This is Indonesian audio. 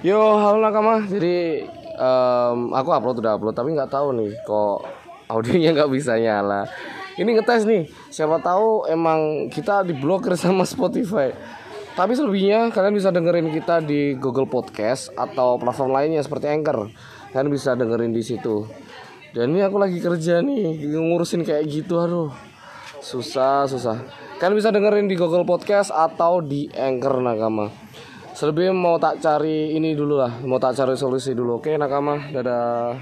Yo, halo nakama. Jadi um, aku upload udah upload, tapi nggak tahu nih kok audionya nggak bisa nyala. Ini ngetes nih. Siapa tahu emang kita diblokir sama Spotify. Tapi selebihnya kalian bisa dengerin kita di Google Podcast atau platform lainnya seperti Anchor. Kalian bisa dengerin di situ. Dan ini aku lagi kerja nih ngurusin kayak gitu, aduh. Susah, susah. Kalian bisa dengerin di Google Podcast atau di Anchor nakama. Selebihnya mau tak cari ini dulu lah, mau tak cari solusi dulu. Oke nakama, dadah.